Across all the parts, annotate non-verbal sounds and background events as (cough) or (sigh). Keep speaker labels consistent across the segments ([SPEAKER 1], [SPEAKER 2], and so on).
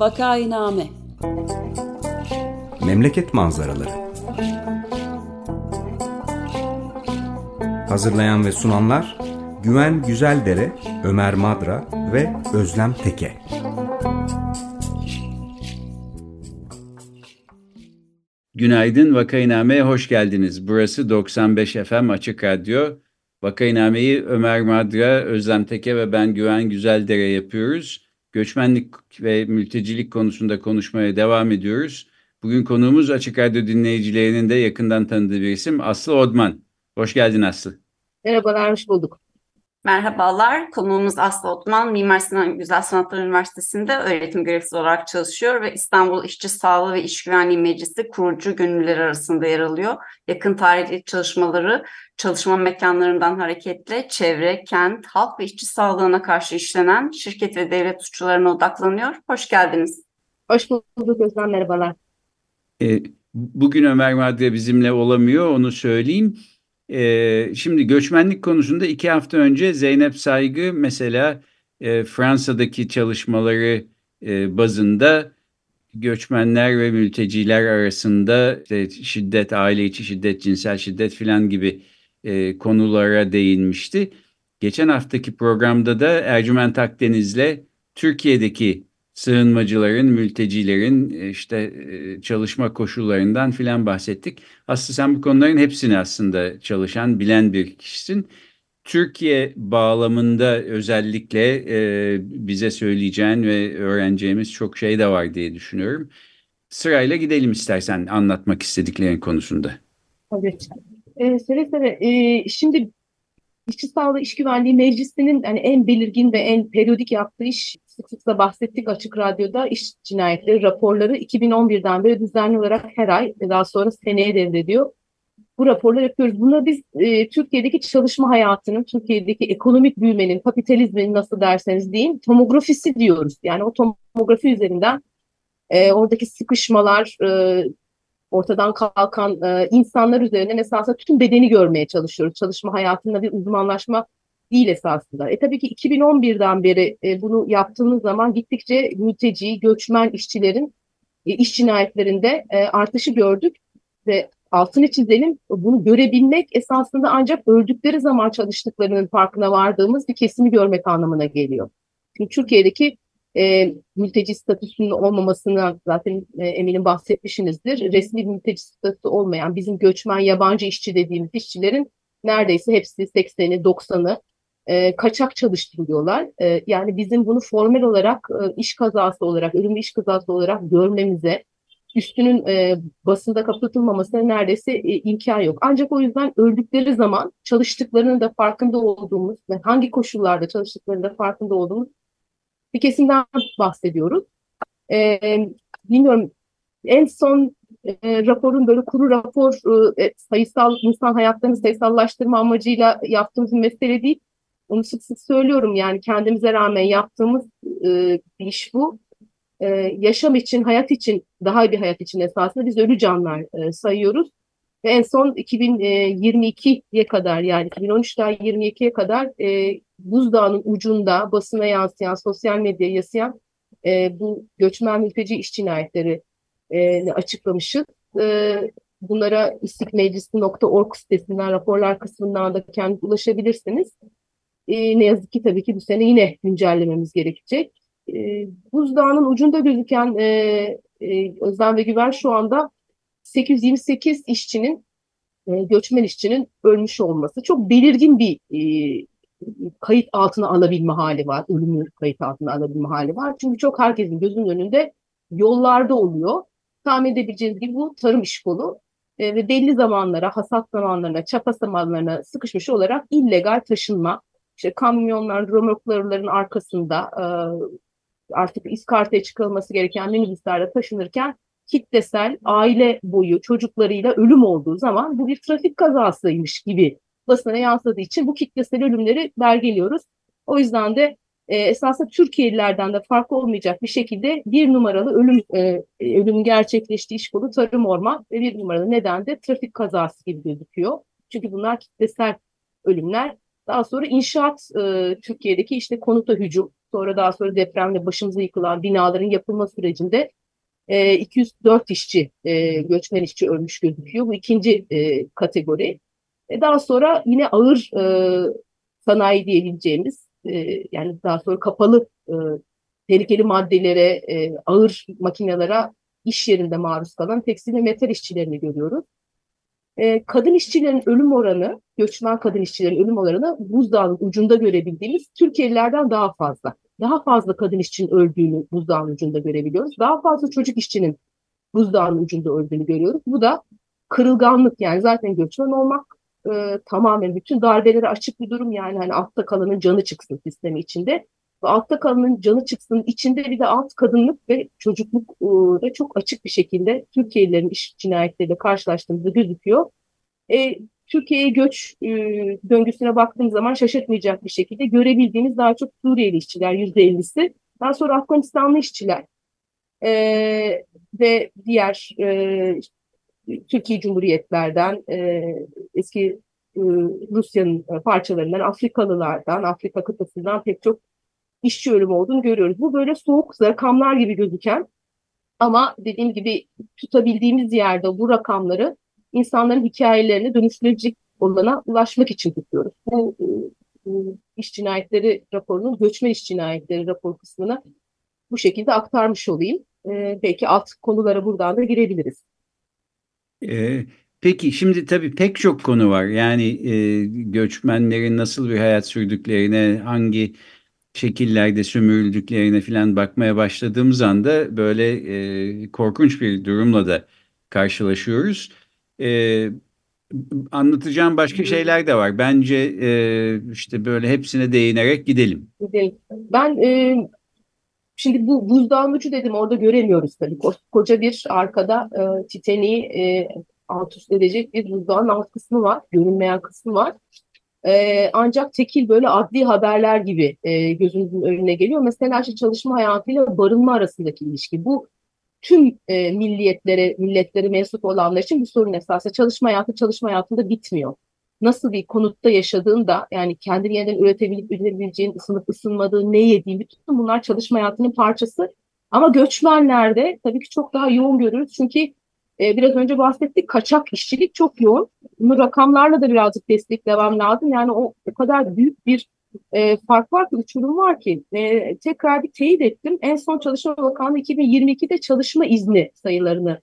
[SPEAKER 1] Vakainame
[SPEAKER 2] Memleket manzaraları Hazırlayan ve sunanlar Güven Güzeldere, Ömer Madra ve Özlem Teke.
[SPEAKER 3] Günaydın Vakainame'ye hoş geldiniz. Burası 95 FM Açık Radyo. Vakainame'yi Ömer Madra, Özlem Teke ve ben Güven Güzeldere yapıyoruz. Göçmenlik ve mültecilik konusunda konuşmaya devam ediyoruz. Bugün konuğumuz Açık Radyo dinleyicilerinin de yakından tanıdığı bir isim Aslı Odman. Hoş geldin Aslı.
[SPEAKER 4] Merhabalar, hoş bulduk.
[SPEAKER 5] Merhabalar, konuğumuz Aslı Otman, Mimar Sinan Güzel Sanatlar Üniversitesi'nde öğretim görevlisi olarak çalışıyor ve İstanbul İşçi Sağlığı ve İş Güvenliği Meclisi kurucu gönüllüleri arasında yer alıyor. Yakın tarihli çalışmaları çalışma mekanlarından hareketle çevre, kent, halk ve işçi sağlığına karşı işlenen şirket ve devlet suçlarına odaklanıyor. Hoş geldiniz.
[SPEAKER 4] Hoş bulduk Özlem, merhabalar.
[SPEAKER 3] E, bugün Ömer Madre bizimle olamıyor, onu söyleyeyim. E, şimdi göçmenlik konusunda iki hafta önce Zeynep Saygı mesela e, Fransa'daki çalışmaları e, bazında göçmenler ve mülteciler arasında işte şiddet, aile içi şiddet, cinsel şiddet filan gibi e, konulara değinmişti. Geçen haftaki programda da Ercüment Akdeniz'le Türkiye'deki sığınmacıların, mültecilerin e, işte e, çalışma koşullarından filan bahsettik. Aslında sen bu konuların hepsini aslında çalışan, bilen bir kişisin. Türkiye bağlamında özellikle e, bize söyleyeceğin ve öğreneceğimiz çok şey de var diye düşünüyorum. Sırayla gidelim istersen anlatmak istediklerin konusunda.
[SPEAKER 4] Evet. Ee, seve seve. Ee, şimdi İşçi Sağlığı İş Güvenliği Meclisi'nin yani en belirgin ve en periyodik yaptığı iş sık sık da bahsettik Açık Radyo'da iş cinayetleri raporları 2011'den beri düzenli olarak her ay daha sonra seneye devrediyor. Bu raporları yapıyoruz. Buna biz e, Türkiye'deki çalışma hayatının, Türkiye'deki ekonomik büyümenin, kapitalizmin nasıl derseniz deyin tomografisi diyoruz. Yani o tomografi üzerinden e, oradaki sıkışmalar, e, ortadan kalkan e, insanlar üzerinden esasında tüm bedeni görmeye çalışıyoruz. Çalışma hayatında bir uzmanlaşma değil esasında. E tabii ki 2011'den beri e, bunu yaptığımız zaman gittikçe mülteci, göçmen işçilerin e, iş cinayetlerinde e, artışı gördük ve altını çizelim bunu görebilmek esasında ancak öldükleri zaman çalıştıklarının farkına vardığımız bir kesimi görmek anlamına geliyor. Çünkü Türkiye'deki e, mülteci statüsünün olmamasından zaten e, eminim bahsetmişsinizdir. Resmi mülteci statüsü olmayan bizim göçmen yabancı işçi dediğimiz işçilerin neredeyse hepsi 80'i 90'ı e, kaçak çalıştırılıyorlar. E, yani bizim bunu formel olarak e, iş kazası olarak, ölümlü iş kazası olarak görmemize, üstünün e, basında kapatılmamasına neredeyse e, imkan yok. Ancak o yüzden öldükleri zaman çalıştıklarının da farkında olduğumuz ve hangi koşullarda çalıştıklarının da farkında olduğumuz bir kesimden bahsediyoruz. E, bilmiyorum en son e, raporun böyle kuru rapor e, sayısal insan hayatlarını sayısallaştırma amacıyla yaptığımız bir mesele değil. Onu sık sık söylüyorum yani kendimize rağmen yaptığımız e, bir iş bu. E, yaşam için, hayat için, daha iyi bir hayat için esasında biz ölü canlar e, sayıyoruz. Ve en son 2022'ye kadar yani 2013'ten 22'ye kadar e, buzdağının ucunda basına yansıyan, sosyal medyaya yansıyan e, bu göçmen mülteci iş cinayetleri e, açıklamışız. E, bunlara istikmeclisi.org sitesinden raporlar kısmından da kendi ulaşabilirsiniz. E, ne yazık ki tabii ki bu sene yine güncellememiz gerekecek. E, buzdağının ucunda gözüken e, e, Özlem ve Güven şu anda 828 işçinin, e, göçmen işçinin ölmüş olması çok belirgin bir e, kayıt altına alabilme hali var. Ölümü kayıt altına alabilme hali var. Çünkü çok herkesin gözünün önünde yollarda oluyor. Tahmin edebileceğiniz gibi bu tarım iş kolu e, ve belli zamanlara, hasat zamanlarına, çapa zamanlarına sıkışmış olarak illegal taşınma, işte kamyonlar, römorkların arkasında e, artık iskarteye çıkılması gereken minibüslerde taşınırken kitlesel aile boyu çocuklarıyla ölüm olduğu zaman bu bir trafik kazasıymış gibi basına yansıdığı için bu kitlesel ölümleri belgeliyoruz. O yüzden de e, esasında Türkiye'lilerden de farklı olmayacak bir şekilde bir numaralı ölüm e, ölüm gerçekleştiği iş kolu tarım orman ve bir numaralı neden de trafik kazası gibi gözüküyor. Çünkü bunlar kitlesel ölümler. Daha sonra inşaat e, Türkiye'deki işte konuta hücum, sonra daha sonra depremle başımıza yıkılan binaların yapılma sürecinde e, 204 işçi, e, göçmen işçi ölmüş gözüküyor. Bu ikinci e, kategori. E, daha sonra yine ağır e, sanayi diyebileceğimiz, e, yani daha sonra kapalı e, tehlikeli maddelere, e, ağır makinelere iş yerinde maruz kalan tekstil ve metal işçilerini görüyoruz. E, kadın işçilerin ölüm oranı, göçmen kadın işçilerin ölüm oranı buzdağının ucunda görebildiğimiz Türkiye'lilerden daha fazla. Daha fazla kadın işçinin öldüğünü buzdağının ucunda görebiliyoruz. Daha fazla çocuk işçinin buzdağının ucunda öldüğünü görüyoruz. Bu da kırılganlık yani zaten göçmen olmak e, tamamen bütün darbelere açık bir durum yani hani altta kalanın canı çıksın sistemi içinde altta kalanın canı çıksın içinde bir de alt kadınlık ve çocukluk da çok açık bir şekilde Türkiye'lilerin iş cinayetleriyle karşılaştığımızda gözüküyor. E, Türkiye'ye göç e, döngüsüne baktığım zaman şaşırtmayacak bir şekilde görebildiğimiz daha çok Suriyeli işçiler yüzde ellisi. Daha sonra Afganistanlı işçiler e, ve diğer e, Türkiye Cumhuriyetlerden, e, eski e, Rusya'nın parçalarından, Afrikalılardan, Afrika kıtasından pek çok işçi ölümü olduğunu görüyoruz. Bu böyle soğuk rakamlar gibi gözüken ama dediğim gibi tutabildiğimiz yerde bu rakamları insanların hikayelerine dönüştürülecek olana ulaşmak için tutuyoruz. Bu, bu iş cinayetleri raporunun göçmen iş cinayetleri rapor kısmına bu şekilde aktarmış olayım. Ee, belki alt konulara buradan da girebiliriz.
[SPEAKER 3] Ee, peki şimdi tabii pek çok konu var. Yani e, göçmenlerin nasıl bir hayat sürdüklerine, hangi şekillerde sömürüldüklerine falan bakmaya başladığımız anda böyle e, korkunç bir durumla da karşılaşıyoruz. E, anlatacağım başka şeyler de var. Bence e, işte böyle hepsine değinerek gidelim.
[SPEAKER 4] Ben e, şimdi bu buzdağın ucu dedim orada göremiyoruz tabii. Koca bir arkada e, Titanic'i e, alt üst edecek bir buzdağın alt kısmı var. Görünmeyen kısmı var. E, ancak tekil böyle adli haberler gibi e, gözümüzün önüne geliyor. Mesela işte çalışma hayatıyla barınma arasındaki ilişki. Bu tüm e, milliyetlere, milletleri mensup olanlar için bir sorun esasında. Çalışma hayatı çalışma hayatında bitmiyor. Nasıl bir konutta yaşadığında yani kendini yeniden üretebilip üretebileceğin, ısınıp ısınmadığın, ne yediğin bütün bunlar çalışma hayatının parçası. Ama göçmenlerde tabii ki çok daha yoğun görürüz. Çünkü e, biraz önce bahsettik kaçak işçilik çok yoğun. Bunu rakamlarla da birazcık desteklemem lazım. Yani o, o kadar büyük bir e, fark var ki, uçurum var ki. E, tekrar bir teyit ettim. En son Çalışma Bakanlığı 2022'de çalışma izni sayılarını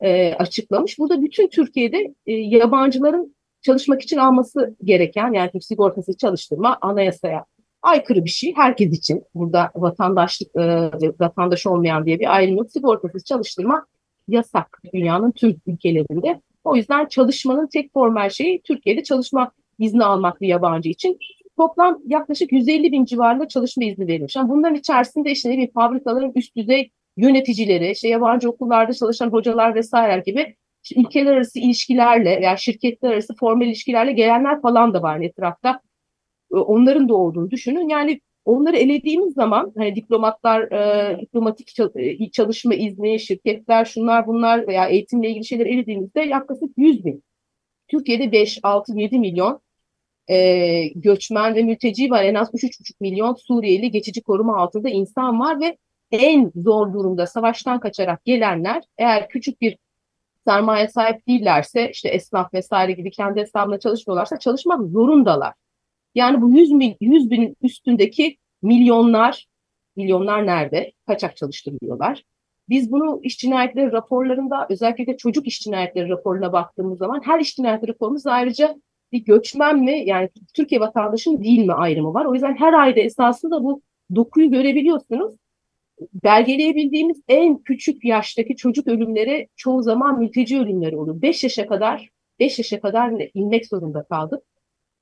[SPEAKER 4] e, açıklamış. Burada bütün Türkiye'de e, yabancıların çalışmak için alması gereken yani Türk sigortası çalıştırma anayasaya aykırı bir şey. Herkes için burada vatandaşlık e, vatandaş olmayan diye bir ayrım yok. Sigortasız çalıştırma yasak dünyanın tüm ülkelerinde. O yüzden çalışmanın tek formal şeyi Türkiye'de çalışma izni almak bir yabancı için. Toplam yaklaşık 150 bin civarında çalışma izni verilmiş. Yani bunların içerisinde işte ne bir fabrikaların üst düzey yöneticileri, işte yabancı okullarda çalışan hocalar vesaire gibi ülkeler arası ilişkilerle veya şirketler arası formal ilişkilerle gelenler falan da var etrafta. Onların da olduğunu düşünün. Yani onları elediğimiz zaman hani diplomatlar, e, diplomatik e, çalışma izni, şirketler, şunlar bunlar veya eğitimle ilgili şeyler elediğimizde yaklaşık 100 bin. Türkiye'de 5, 6, 7 milyon e, göçmen ve mülteci var. En az 3-3,5 milyon Suriyeli geçici koruma altında insan var ve en zor durumda savaştan kaçarak gelenler eğer küçük bir sermaye sahip değillerse işte esnaf vesaire gibi kendi hesabına çalışmıyorlarsa çalışmak zorundalar. Yani bu 100, bin, 100 bin üstündeki milyonlar, milyonlar nerede? Kaçak çalıştırılıyorlar. Biz bunu iş cinayetleri raporlarında özellikle de çocuk iş cinayetleri raporuna baktığımız zaman her iş cinayetleri raporumuz ayrıca bir göçmen mi yani Türkiye vatandaşı mı değil mi ayrımı var. O yüzden her ayda esasında bu dokuyu görebiliyorsunuz. Belgeleyebildiğimiz en küçük yaştaki çocuk ölümleri çoğu zaman mülteci ölümleri olur. 5 yaşa kadar 5 yaşa kadar inmek zorunda kaldık.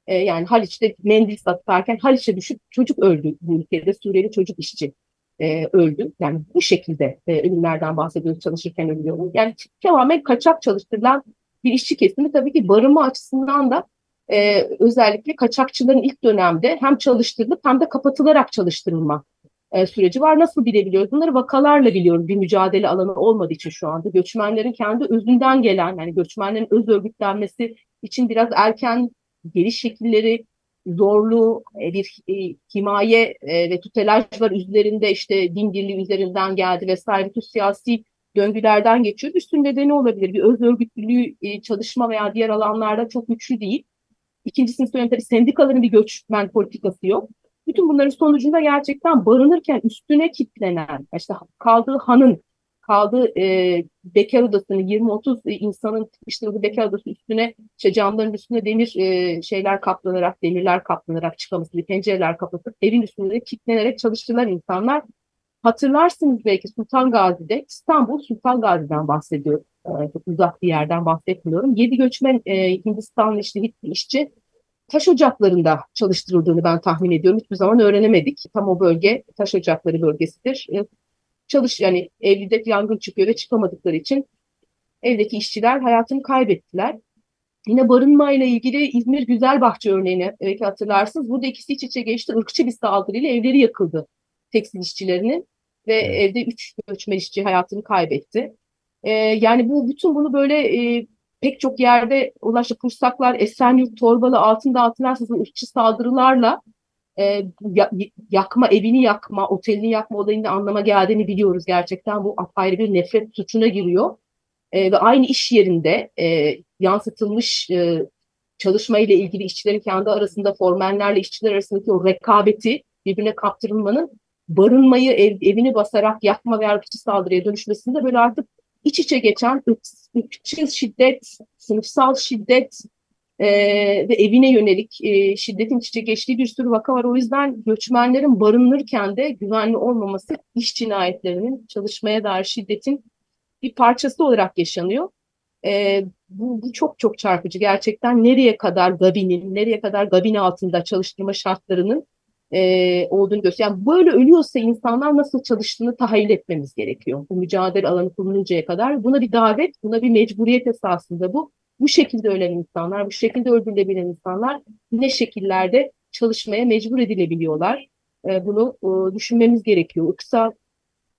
[SPEAKER 4] Ee, yani Haliç'te mendil satarken Haliç'e düşüp çocuk öldü bu ülkede. Suriyeli çocuk işçi e, öldü. Yani bu şekilde e, ölümlerden bahsediyoruz çalışırken ölüyor. Yani tamamen kaçak çalıştırılan bir işçi kesimi tabii ki barınma açısından da e, özellikle kaçakçıların ilk dönemde hem çalıştırılıp hem de kapatılarak çalıştırılma e, süreci var. Nasıl bilebiliyoruz? Bunları vakalarla biliyoruz. Bir mücadele alanı olmadığı için şu anda. Göçmenlerin kendi özünden gelen, yani göçmenlerin öz örgütlenmesi için biraz erken geliş şekilleri, zorlu e, bir e, himaye e, ve tutelaj var üzerinde işte din birliği üzerinden geldi vesaire bütün siyasi döngülerden geçiyor. Üstün nedeni olabilir. Bir öz örgütlülüğü çalışma veya diğer alanlarda çok güçlü değil. İkincisini söyleyeyim tabii sendikaların bir göçmen politikası yok. Bütün bunların sonucunda gerçekten barınırken üstüne kitlenen, işte kaldığı hanın, kaldığı e, bekar odasını 20-30 insanın tıkıştırdığı bekar odası üstüne işte camların üstüne demir e, şeyler kaplanarak, demirler kaplanarak çıkaması, pencereler kapatıp evin üstünde kitlenerek çalıştılar insanlar. Hatırlarsınız belki Sultan Gazi'de, İstanbul Sultan Gazi'den bahsediyorum. Ee, çok uzak bir yerden bahsetmiyorum. Yedi göçmen e, Hindistanlı işte Hintli işçi taş ocaklarında çalıştırıldığını ben tahmin ediyorum. Hiçbir zaman öğrenemedik. Tam o bölge taş ocakları bölgesidir. Çalış yani evde yangın çıkıyor ve çıkamadıkları için evdeki işçiler hayatını kaybettiler. Yine barınma ile ilgili İzmir Güzelbahçe örneğini belki hatırlarsınız. Burada ikisi iç içe geçti. Irkçı bir saldırıyla evleri yakıldı tekstil işçilerinin ve evde üç göçmen işçi hayatını kaybetti. E, yani bu bütün bunu böyle e, pek çok yerde ulaştı. Pursaklar, Esenyurt, Torbalı, Altındağ, Altınarsa ırkçı saldırılarla e, yakma, evini yakma, otelini yakma olayında anlama geldiğini biliyoruz gerçekten. Bu apayrı bir nefret suçuna giriyor. E, ve aynı iş yerinde e, yansıtılmış e, çalışma ile ilgili işçilerin kendi arasında formenlerle işçiler arasındaki o rekabeti birbirine kaptırılmanın barınmayı ev, evini basarak yakma ve ırkçı saldırıya dönüşmesinde böyle artık iç içe geçen ırkçı şiddet, sınıfsal şiddet e, ve evine yönelik e, şiddetin iç içe geçtiği bir sürü vaka var. O yüzden göçmenlerin barınırken de güvenli olmaması iş cinayetlerinin, çalışmaya dair şiddetin bir parçası olarak yaşanıyor. E, bu, bu çok çok çarpıcı. Gerçekten nereye kadar Gabi'nin, nereye kadar Gabi'nin altında çalıştırma şartlarının e, olduğunu gösteriyor. Yani böyle ölüyorsa insanlar nasıl çalıştığını tahayyül etmemiz gerekiyor. Bu mücadele alanı kuruluncaya kadar. Buna bir davet, buna bir mecburiyet esasında bu. Bu şekilde ölen insanlar, bu şekilde öldürülebilen insanlar ne şekillerde çalışmaya mecbur edilebiliyorlar. E, bunu e, düşünmemiz gerekiyor. Kısa,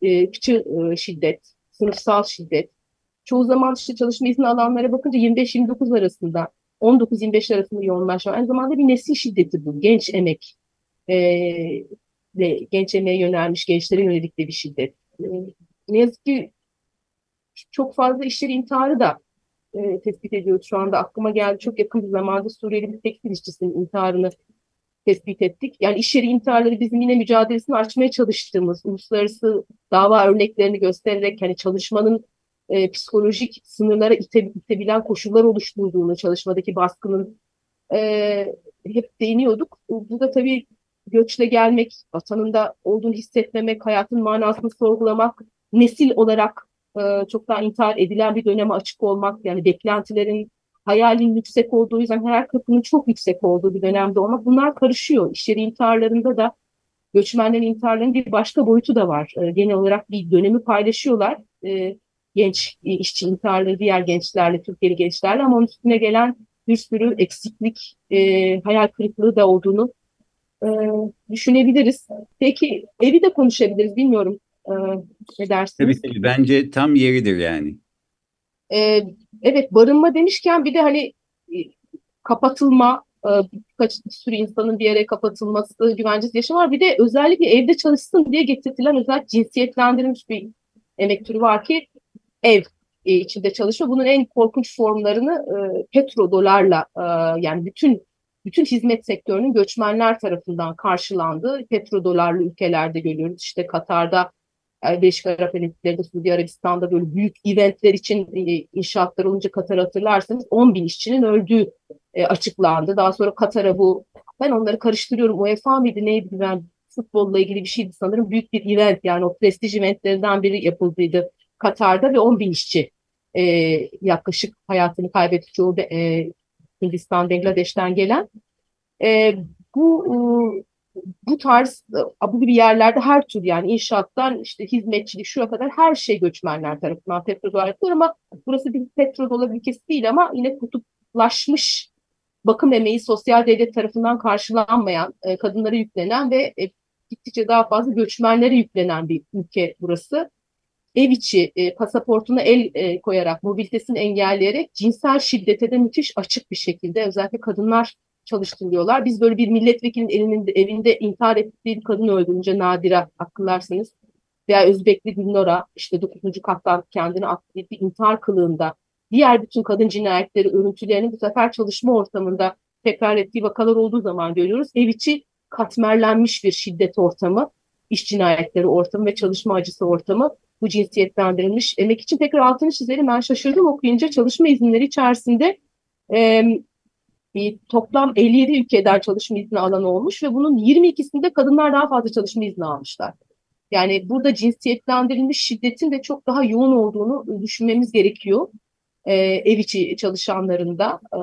[SPEAKER 4] e, e, şiddet, sınıfsal şiddet. Çoğu zaman işte çalışma izni alanlara bakınca 25-29 arasında, 19-25 arasında yoğunlaşan. Aynı zamanda bir nesil şiddeti bu. Genç emek e, genç emeğe yönelmiş gençlere yönelik de bir şiddet. E, ne yazık ki çok fazla iş yeri intiharı da e, tespit ediyoruz şu anda. Aklıma geldi çok yakın bir zamanda Suriyeli bir tekstil işçisinin intiharını tespit ettik. Yani iş yeri intiharları bizim yine mücadelesini açmaya çalıştığımız, uluslararası dava örneklerini göstererek hani çalışmanın e, psikolojik sınırlara ite, itebilen koşullar oluşturduğunu, çalışmadaki baskının e, hep değiniyorduk. Bu da tabii göçle gelmek, vatanında olduğunu hissetmemek, hayatın manasını sorgulamak, nesil olarak e, çok daha intihar edilen bir döneme açık olmak, yani beklentilerin, hayalin yüksek olduğu yüzden her kapının çok yüksek olduğu bir dönemde olmak bunlar karışıyor. İş intiharlarında da göçmenlerin intiharlarının bir başka boyutu da var. E, genel olarak bir dönemi paylaşıyorlar. E, genç e, işçi intiharları diğer gençlerle, Türkiye'li gençlerle ama onun üstüne gelen bir sürü eksiklik, e, hayal kırıklığı da olduğunu e, düşünebiliriz. Peki evi de konuşabiliriz bilmiyorum e, ne dersiniz?
[SPEAKER 3] Tabii tabii bence tam yeridir yani.
[SPEAKER 4] E, evet barınma demişken bir de hani e, kapatılma e, birkaç bir sürü insanın bir yere kapatılması, güvencesiz yaşam var. Bir de özellikle evde çalışsın diye getirilen özel cinsiyetlendirilmiş bir emek türü var ki ev e, içinde çalışma. Bunun en korkunç formlarını e, petrodolarla e, yani bütün bütün hizmet sektörünün göçmenler tarafından karşılandığı petrodolarlı ülkelerde görüyoruz. İşte Katar'da, Birleşik Arap Emirlikleri'nde, Suudi Arabistan'da böyle büyük eventler için e, inşaatlar olunca Katar hatırlarsanız 10 bin işçinin öldüğü e, açıklandı. Daha sonra Katar'a bu, ben onları karıştırıyorum. UEFA mıydı neydi ben futbolla ilgili bir şeydi sanırım. Büyük bir event yani o prestij eventlerinden biri yapıldıydı Katar'da ve 10 bin işçi e, yaklaşık hayatını kaybetti çoğu e, Hindistan, Bangladeş'ten gelen. E, bu e, bu tarz bu gibi yerlerde her tür yani inşaattan işte hizmetçilik şuna kadar her şey göçmenler tarafından petrol yapılır ama burası bir petrol ülkesi değil ama yine kutuplaşmış bakım emeği sosyal devlet tarafından karşılanmayan, e, kadınlara yüklenen ve e, gittikçe daha fazla göçmenlere yüklenen bir ülke burası. Ev içi e, pasaportuna el e, koyarak, mobilitesini engelleyerek cinsel şiddete de müthiş açık bir şekilde özellikle kadınlar çalıştırılıyorlar. Biz böyle bir milletvekilinin elinde, evinde intihar ettiği bir kadın öldürünce Nadira hatırlarsanız veya Özbekli Gülnora işte 9. kattan kendini attığı bir intihar kılığında diğer bütün kadın cinayetleri örüntülerini bu sefer çalışma ortamında tekrar ettiği vakalar olduğu zaman görüyoruz. Ev içi katmerlenmiş bir şiddet ortamı, iş cinayetleri ortamı ve çalışma acısı ortamı bu cinsiyetlendirilmiş emek için tekrar altını çizelim. Ben şaşırdım okuyunca çalışma izinleri içerisinde e, bir toplam 57 ülkeden çalışma izni alan olmuş ve bunun 22'sinde kadınlar daha fazla çalışma izni almışlar. Yani burada cinsiyetlendirilmiş şiddetin de çok daha yoğun olduğunu düşünmemiz gerekiyor e, ev içi çalışanlarında. E,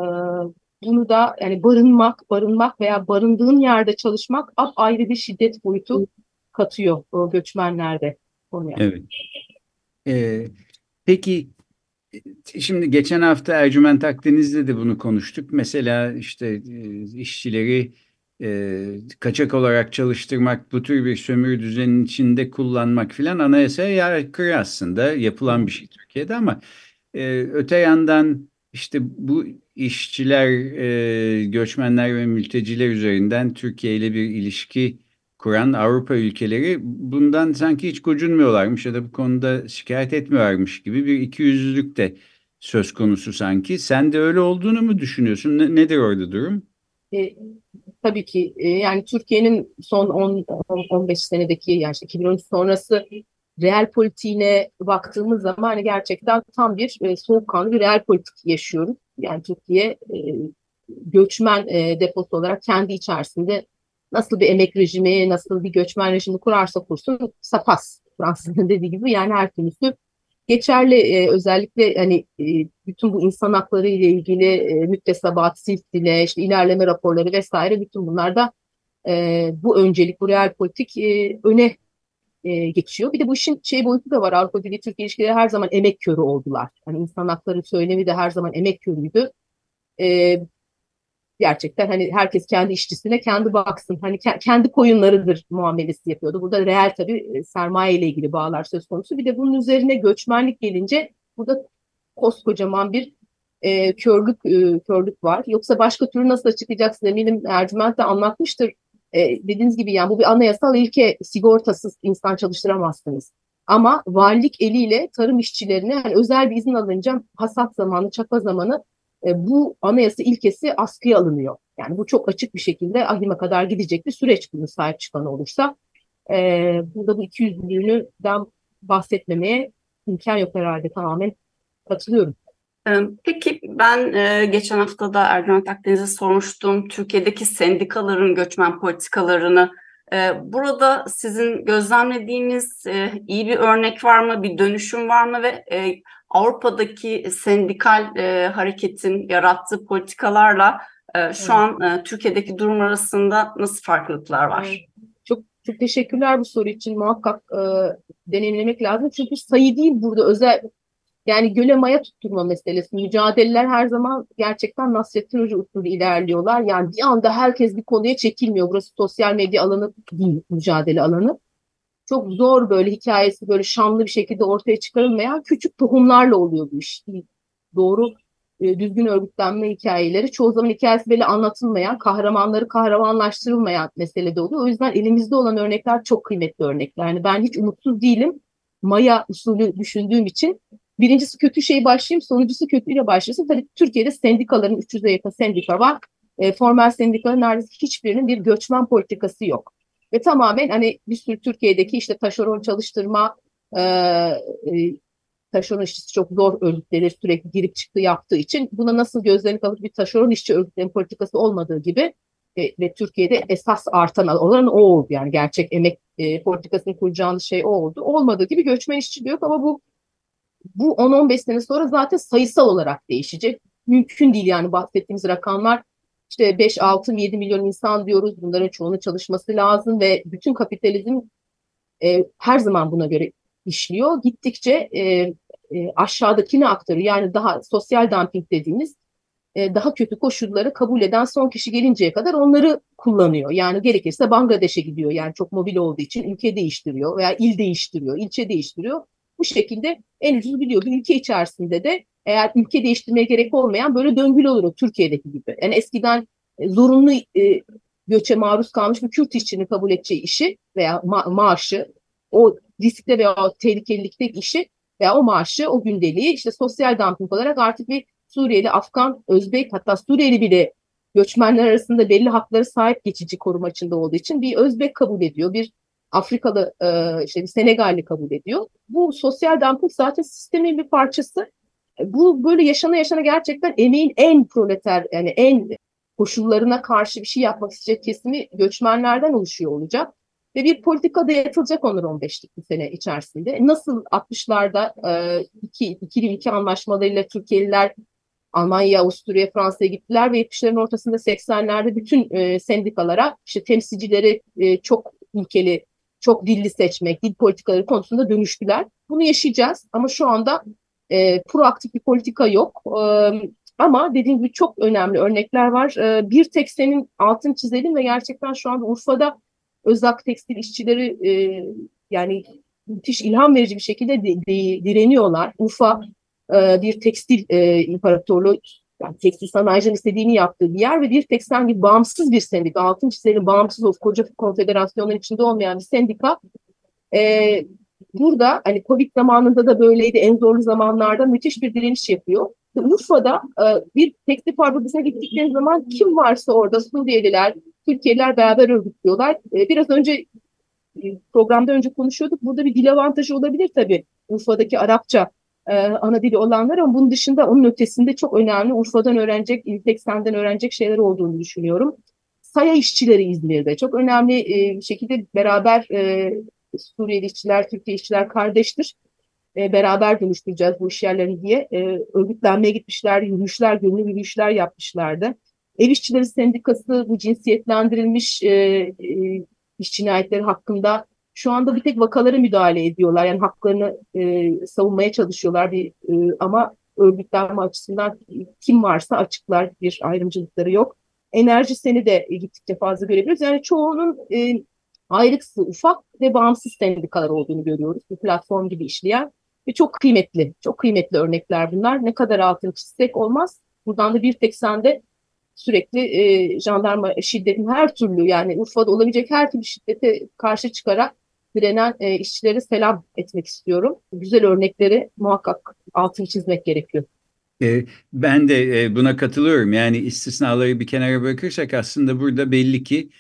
[SPEAKER 4] bunu da yani barınmak, barınmak veya barındığın yerde çalışmak ayrı bir şiddet boyutu katıyor o göçmenlerde konuya.
[SPEAKER 3] Evet. Ee, peki şimdi geçen hafta Ercüment Akdeniz'de de bunu konuştuk. Mesela işte işçileri e, kaçak olarak çalıştırmak, bu tür bir sömürü düzeninin içinde kullanmak filan anayasaya aykırı aslında yapılan bir şey Türkiye'de ama e, öte yandan işte bu işçiler, e, göçmenler ve mülteciler üzerinden Türkiye ile bir ilişki kuran Avrupa ülkeleri bundan sanki hiç gocunmuyorlarmış ya da bu konuda şikayet etmiyorlarmış gibi bir ikiyüzlülük de söz konusu sanki. Sen de öyle olduğunu mu düşünüyorsun? Ne, nedir orada durum?
[SPEAKER 4] E, tabii ki e, yani Türkiye'nin son 10 15 senedeki yani 2013 sonrası reel politiğine baktığımız zaman hani gerçekten tam bir e, soğukkanlı bir reel politik yaşıyoruz. Yani Türkiye e, göçmen e, deposu olarak kendi içerisinde nasıl bir emek rejimi, nasıl bir göçmen rejimi kurarsa kursun sapas Fransız'ın (laughs) dediği gibi yani her türlüsü geçerli e, özellikle hani e, bütün bu insan hakları ile ilgili e, müktesebat, silsile, işte ilerleme raporları vesaire bütün bunlar da e, bu öncelik, bu real politik e, öne e, geçiyor. Bir de bu işin şey boyutu da var. Avrupa Birliği Türkiye ilişkileri her zaman emek körü oldular. Hani insan hakları söylemi de her zaman emek körüydü. E, gerçekten hani herkes kendi işçisine kendi baksın. Hani ke kendi koyunlarıdır muamelesi yapıyordu. Burada reel tabii e, sermaye ile ilgili bağlar söz konusu. Bir de bunun üzerine göçmenlik gelince burada koskocaman bir e, körlük e, körlük var. Yoksa başka türlü nasıl açıklayacaksın eminim Ercüment de anlatmıştır. E, dediğiniz gibi yani bu bir anayasal ilke sigortasız insan çalıştıramazsınız. Ama valilik eliyle tarım işçilerine yani özel bir izin alınca hasat zamanı, çapa zamanı e, bu anayasa ilkesi askıya alınıyor. Yani bu çok açık bir şekilde ahime kadar gidecek bir süreç bunu sahip çıkan olursa. E, burada bu iki yüzlülüğünden bahsetmemeye imkan yok herhalde tamamen katılıyorum.
[SPEAKER 5] Peki ben e, geçen hafta da Erdoğan Akdeniz'e sormuştum. Türkiye'deki sendikaların göçmen politikalarını e, burada sizin gözlemlediğiniz e, iyi bir örnek var mı, bir dönüşüm var mı ve e, Avrupa'daki sendikal e, hareketin yarattığı politikalarla e, şu evet. an e, Türkiye'deki durum arasında nasıl farklılıklar var? Evet.
[SPEAKER 4] Çok çok teşekkürler bu soru için muhakkak e, deneyimlemek lazım. Çünkü sayı değil burada özel yani göle maya tutturma meselesi. Mücadeleler her zaman gerçekten Nasrettin Hoca usulü ilerliyorlar. Yani bir anda herkes bir konuya çekilmiyor. Burası sosyal medya alanı değil, mücadele alanı çok zor böyle hikayesi böyle şanlı bir şekilde ortaya çıkarılmayan küçük tohumlarla oluyor bu iş. Doğru e, düzgün örgütlenme hikayeleri çoğu zaman hikayesi böyle anlatılmayan, kahramanları kahramanlaştırılmayan meselede oluyor. O yüzden elimizde olan örnekler çok kıymetli örnekler. Yani ben hiç umutsuz değilim. Maya usulü düşündüğüm için birincisi kötü şey başlayayım, sonuncusu kötüyle başlasın. Tabii Türkiye'de sendikaların 300'e yakın sendika var. E, formal sendikaların neredeyse hiçbirinin bir göçmen politikası yok. Ve tamamen hani bir sürü Türkiye'deki işte taşeron çalıştırma, e, taşeron işçisi çok zor örgütleri sürekli girip çıktı yaptığı için buna nasıl gözlerini kalıp bir taşeron işçi örgütlerin politikası olmadığı gibi e, ve Türkiye'de esas artan olan o oldu. Yani gerçek emek e, politikasını kuracağınız şey o oldu. Olmadığı gibi göçmen işçi yok ama bu bu 10-15 sene sonra zaten sayısal olarak değişecek. Mümkün değil yani bahsettiğimiz rakamlar işte 5, 6, 7 milyon insan diyoruz. Bunların çoğunun çalışması lazım ve bütün kapitalizm e, her zaman buna göre işliyor. Gittikçe e, e, aşağıdakini aktarıyor. Yani daha sosyal dumping dediğimiz e, daha kötü koşulları kabul eden son kişi gelinceye kadar onları kullanıyor. Yani gerekirse Bangladeş'e gidiyor. Yani çok mobil olduğu için ülke değiştiriyor veya il değiştiriyor, ilçe değiştiriyor. Bu şekilde en ucuz biliyor. Bir ülke içerisinde de eğer ülke değiştirmeye gerek olmayan böyle döngülü olur Türkiye'deki gibi. Yani eskiden e, zorunlu e, göçe maruz kalmış bir Kürt işçinin kabul edeceği işi veya ma- maaşı, o riskte veya o tehlikelilikteki işi veya o maaşı, o gündeliği işte sosyal dumping olarak artık bir Suriyeli, Afgan, Özbek hatta Suriyeli bile göçmenler arasında belli hakları sahip geçici koruma içinde olduğu için bir Özbek kabul ediyor, bir Afrikalı e, işte bir Senegalli kabul ediyor. Bu sosyal dumping zaten sistemin bir parçası. Bu böyle yaşana yaşana gerçekten emeğin en proleter yani en koşullarına karşı bir şey yapmak isteyecek kesimi göçmenlerden oluşuyor olacak. Ve bir politika da yatılacak onlar 15'lik bir sene içerisinde. Nasıl 60'larda e, iki, ikili ülke anlaşmalarıyla Türkiye'liler Almanya, Avusturya, Fransa'ya gittiler ve 70'lerin ortasında 80'lerde bütün e, sendikalara işte temsilcileri e, çok ülkeli, çok dilli seçmek, dil politikaları konusunda dönüştüler. Bunu yaşayacağız ama şu anda e, proaktif bir politika yok. E, ama dediğim gibi çok önemli örnekler var. E, bir tek senin altın çizelim ve gerçekten şu anda Urfa'da özak tekstil işçileri e, yani müthiş ilham verici bir şekilde de, de, direniyorlar. Urfa e, bir tekstil e, imparatorluğu, yani tekstil sanayicinin istediğini yaptığı bir yer ve bir tek sanki bağımsız bir sendika, altın çizelim bağımsız o koca konfederasyonların içinde olmayan bir sendika e, burada hani Covid zamanında da böyleydi en zorlu zamanlarda müthiş bir direniş yapıyor. Urfa'da e, bir tekstil fabrikasına gittikleri zaman kim varsa orada Suriyeliler, Türkiye'liler beraber örgütlüyorlar. E, biraz önce e, programda önce konuşuyorduk. Burada bir dil avantajı olabilir tabii. Urfa'daki Arapça e, ana dili olanlar ama bunun dışında onun ötesinde çok önemli Urfa'dan öğrenecek, İlteksen'den öğrenecek şeyler olduğunu düşünüyorum. Saya işçileri İzmir'de çok önemli e, şekilde beraber e, Suriyeli işçiler, Türkiye işçiler kardeştir. E, beraber dönüştüreceğiz bu iş yerlerini diye e, örgütlenmeye gitmişler, yürüyüşler, gönüllü yürüyüşler yapmışlardı. Ev İşçileri Sendikası bu cinsiyetlendirilmiş e, e, iş cinayetleri hakkında şu anda bir tek vakalara müdahale ediyorlar. Yani haklarını e, savunmaya çalışıyorlar bir e, ama örgütlenme açısından kim varsa açıklar bir ayrımcılıkları yok. Enerji seni de gittikçe fazla görebiliyoruz. Yani çoğunun e, ayrıksı ufak ve bağımsız sendikalar olduğunu görüyoruz. Bir platform gibi işleyen ve çok kıymetli, çok kıymetli örnekler bunlar. Ne kadar altın çizsek olmaz. Buradan da bir tek sende sürekli e, jandarma şiddetin her türlü yani Urfa'da olabilecek her türlü şiddete karşı çıkarak direnen e, işçilere selam etmek istiyorum. Güzel örnekleri muhakkak altını çizmek gerekiyor.
[SPEAKER 3] E, ben de e, buna katılıyorum. Yani istisnaları bir kenara bırakırsak aslında burada belli ki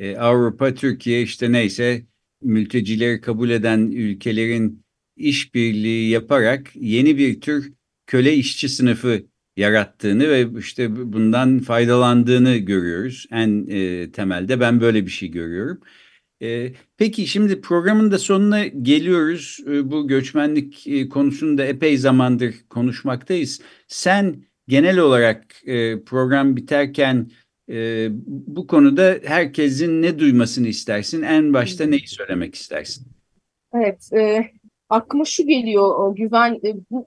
[SPEAKER 3] e, Avrupa, Türkiye işte neyse mültecileri kabul eden ülkelerin işbirliği yaparak yeni bir tür köle işçi sınıfı yarattığını ve işte bundan faydalandığını görüyoruz. En e, temelde ben böyle bir şey görüyorum. E, peki şimdi programın da sonuna geliyoruz. E, bu göçmenlik e, konusunu da epey zamandır konuşmaktayız. Sen genel olarak e, program biterken e, bu konuda herkesin ne duymasını istersin? En başta neyi söylemek istersin?
[SPEAKER 4] Evet, e, aklıma şu geliyor, o güven, e, bu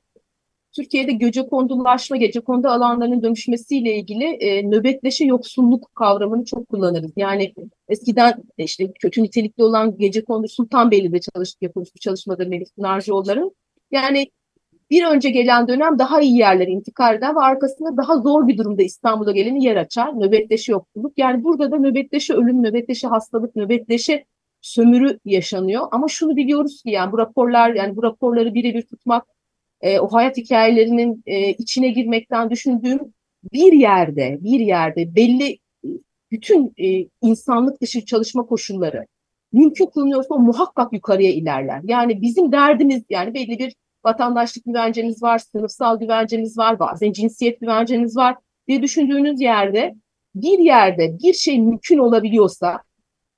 [SPEAKER 4] Türkiye'de gece kondulaşma, gece kondu alanlarının dönüşmesiyle ilgili e, nöbetleşe yoksulluk kavramını çok kullanırız. Yani eskiden işte kötü nitelikli olan gece kondu Sultanbeyli'de çalıştık yapılmış bir çalışmadır Melih Pınarcıoğulların. Yani bir önce gelen dönem daha iyi yerlere intikal eder ve arkasında daha zor bir durumda İstanbul'a geleni yer açar. Nöbetleşe yoksulluk. Yani burada da nöbetleşe ölüm, nöbetleşe hastalık, nöbetleşe sömürü yaşanıyor. Ama şunu biliyoruz ki yani bu raporlar yani bu raporları birebir tutmak e, o hayat hikayelerinin e, içine girmekten düşündüğüm bir yerde, bir yerde belli bütün e, insanlık dışı çalışma koşulları mümkün kılınıyorsa o muhakkak yukarıya ilerler. Yani bizim derdimiz yani belli bir vatandaşlık güvenceniz var, sınıfsal güvenceniz var, bazen cinsiyet güvenceniz var diye düşündüğünüz yerde bir yerde bir şey mümkün olabiliyorsa,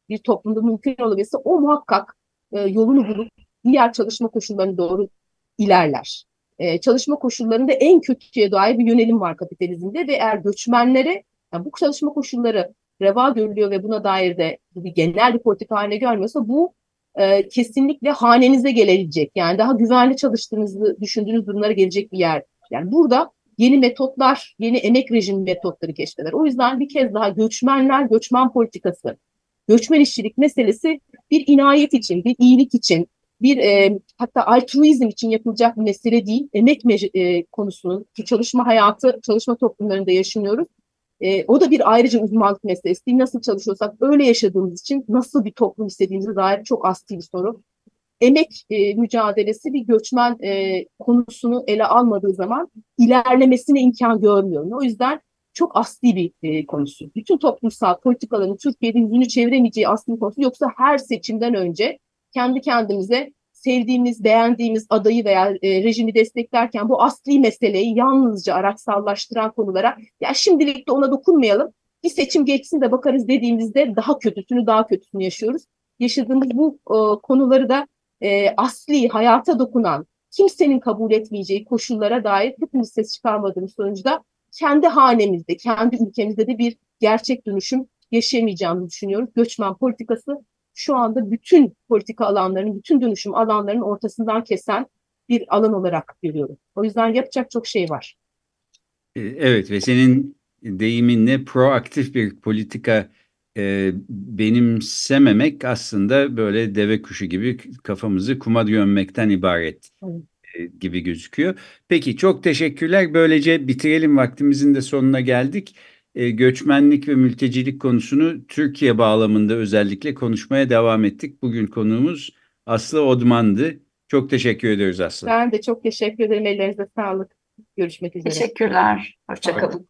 [SPEAKER 4] bir toplumda mümkün olabiliyorsa o muhakkak e, yolunu bulup diğer çalışma koşullarına doğru ilerler. E, çalışma koşullarında en kötüye dair bir yönelim var kapitalizmde ve eğer göçmenlere yani bu çalışma koşulları reva görülüyor ve buna dair de bir genel bir politika haline gelmiyorsa bu e, kesinlikle hanenize gelecek. Yani daha güvenli çalıştığınızı düşündüğünüz durumlara gelecek bir yer. Yani burada yeni metotlar, yeni emek rejimi metotları keşfeder. O yüzden bir kez daha göçmenler, göçmen politikası, göçmen işçilik meselesi bir inayet için, bir iyilik için, bir e, hatta altruizm için yapılacak bir mesele değil. Emek e, konusunun çalışma hayatı, çalışma toplumlarında yaşanıyoruz. E, o da bir ayrıca uzmanlık meselesi değil. Nasıl çalışıyorsak öyle yaşadığımız için nasıl bir toplum istediğimize dair çok asli bir soru. Emek e, mücadelesi bir göçmen e, konusunu ele almadığı zaman ilerlemesine imkan görmüyorum. O yüzden çok asli bir e, konusu. Bütün toplumsal politikaların Türkiye'de yüzünü çeviremeyeceği asli bir konusu. Yoksa her seçimden önce kendi kendimize sevdiğimiz, beğendiğimiz adayı veya e, rejimi desteklerken bu asli meseleyi yalnızca araçsallaştıran konulara ya şimdilik de ona dokunmayalım. Bir seçim geçsin de bakarız dediğimizde daha kötüsünü daha kötüsünü yaşıyoruz. Yaşadığımız bu e, konuları da e, asli, hayata dokunan, kimsenin kabul etmeyeceği koşullara dair hepimiz ses çıkarmadığımız sonuçta kendi hanemizde, kendi ülkemizde de bir gerçek dönüşüm yaşayamayacağımızı düşünüyoruz. Göçmen politikası şu anda bütün politika alanlarının, bütün dönüşüm alanlarının ortasından kesen bir alan olarak görüyorum. O yüzden yapacak çok şey var.
[SPEAKER 3] E, evet ve senin deyiminle proaktif bir politika e, benimsememek aslında böyle deve kuşu gibi kafamızı kuma gömmekten ibaret e, gibi gözüküyor. Peki çok teşekkürler. Böylece bitirelim vaktimizin de sonuna geldik. E, göçmenlik ve mültecilik konusunu Türkiye bağlamında özellikle konuşmaya devam ettik. Bugün konuğumuz Aslı Odman'dı. Çok teşekkür ediyoruz Aslı.
[SPEAKER 4] Ben de çok teşekkür ederim. Ellerinize sağlık. Görüşmek üzere.
[SPEAKER 5] Teşekkürler. Hoşçakalın.